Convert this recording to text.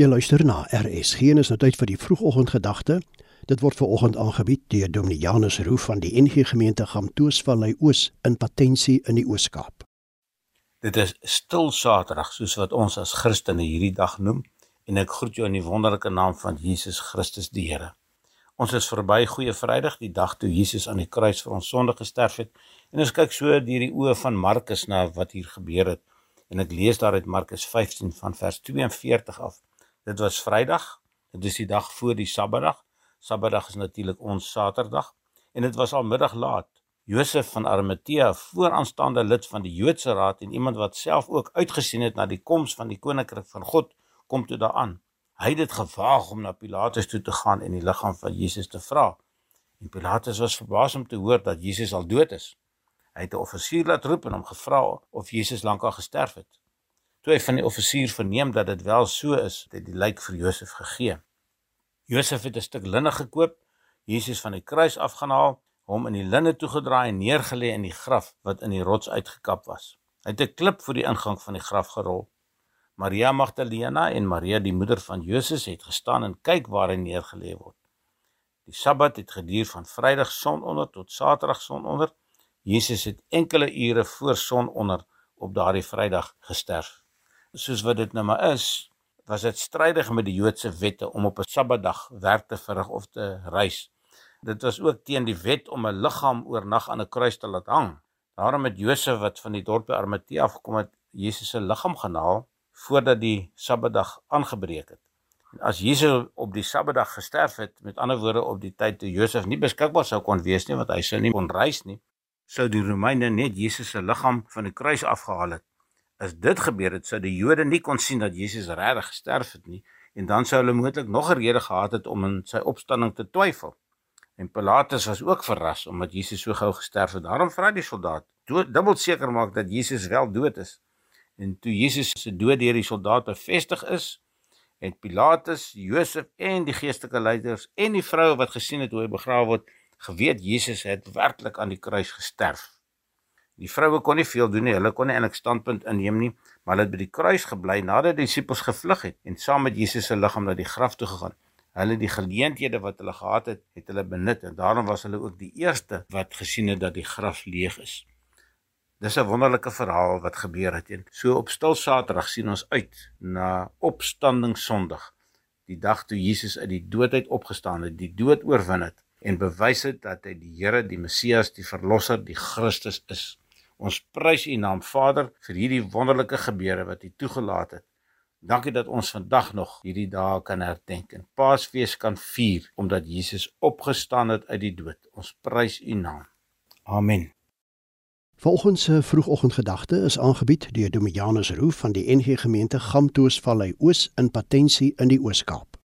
Jy luister na RSG en is nou tyd vir die vroegoggendgedagte. Dit word ver oggend aangebied deur Dominianus Roo van die NG Gemeente Gamtoosvallei Oos in Patensie in die Oos-Kaap. Dit is stil Saterdag soos wat ons as Christene hierdie dag noem en ek groet jou in die wonderlike naam van Jesus Christus die Here. Ons is verby Goeie Vrydag, die dag toe Jesus aan die kruis vir ons sonde gesterf het. En ons kyk so deur die oë van Markus na wat hier gebeur het. En ek lees daar uit Markus 15 van vers 42 af. Dit was Vrydag. Dit is die dag voor die Sabbatdag. Sabbatdag is natuurlik ons Saterdag en dit was al middag laat. Josef van Arimatea, vooraanstaande lid van die Joodse Raad en iemand wat self ook uitgesien het na die koms van die koninkryk van God, kom toe daaraan. Hy het dit gewaag om na Pilatus toe te gaan en die liggaam van Jesus te vra. En Pilatus was verbaas om te hoor dat Jesus al dood is. Hy het 'n offisier laat roep en hom gevra of Jesus lankal gesterf het. Toe hy van die offisier verneem dat dit wel so is, het hy die lijk vir Josef gegee. Josef het 'n stuk linne gekoop, Jesus van die kruis afgehaal, hom in die linne toegedraai en neergelê in die graf wat in die rots uitgekap was. Hy het 'n klip voor die ingang van die graf gerol. Maria Magdalena en Maria die moeder van Jesus het gestaan en kyk waar hy neergelê word. Die Sabbat het geduur van Vrydag sononder tot Saterdag sononder. Jesus het enkele ure voor sononder op daardie Vrydag gesterf soos wat dit nou maar is, was dit strydig met die Joodse wette om op 'n Sabbatdag werk te verrig of te reis. Dit was ook teen die wet om 'n liggaam oornag aan 'n kruis te laat hang. Daarom het Josef wat van die dorp Arimatea afgekom het, Jesus se liggaam genaal voordat die Sabbatdag aangebreek het. En as Jesus op die Sabbatdag gesterf het, met ander woorde op die tyd toe Josef nie beskikbaar sou kon wees nie want hy sou nie kon reis nie, sou die Romeine net Jesus se liggaam van die kruis afgehaal het as dit gebeur het, sou die Jode nie kon sien dat Jesus regtig gesterf het nie en dan sou hulle moontlik nog 'n rede gehad het om in sy opstanding te twyfel. En Pilatus was ook verras omdat Jesus so gou gesterf het. Daarom vra die soldaat, dubbel seker maak dat Jesus wel dood is. En toe Jesus se dood deur die soldate bevestig is, het Pilatus, Josef en die geestelike leiers en die vroue wat gesien het hoe hy begrawe word, geweet Jesus het werklik aan die kruis gesterf. Die vroue kon nie veel doen nie. Hulle kon nie eintlik standpunt inneem nie, maar hulle het by die kruis gebly nadat die disippels gevlug het en saam met Jesus se liggaam na die graf toe gegaan. Hulle die geleenthede wat hulle gehad het, het hulle benut en daarom was hulle ook die eerste wat gesien het dat die graf leeg is. Dis 'n wonderlike verhaal wat gebeur het. En so op Stil Saterdag sien ons uit na Opstanding Sondag, die dag toe Jesus uit die dood uit opgestaan het, die dood oorwin het en bewys het dat hy die Here, die Messias, die verlosser, die Christus is. Ons prys U naam Vader vir hierdie wonderlike gebeure wat U toegelaat het. Dankie dat ons vandag nog hierdie dae kan herdenk en Paasfees kan vier omdat Jesus opgestaan het uit die dood. Ons prys U naam. Amen. Volgens se vroegoggendgedagte is aangebied deur Dominianus Roo van die NG Gemeente Gamtoosvallei Oos in Patensie in die Oos-Kaap.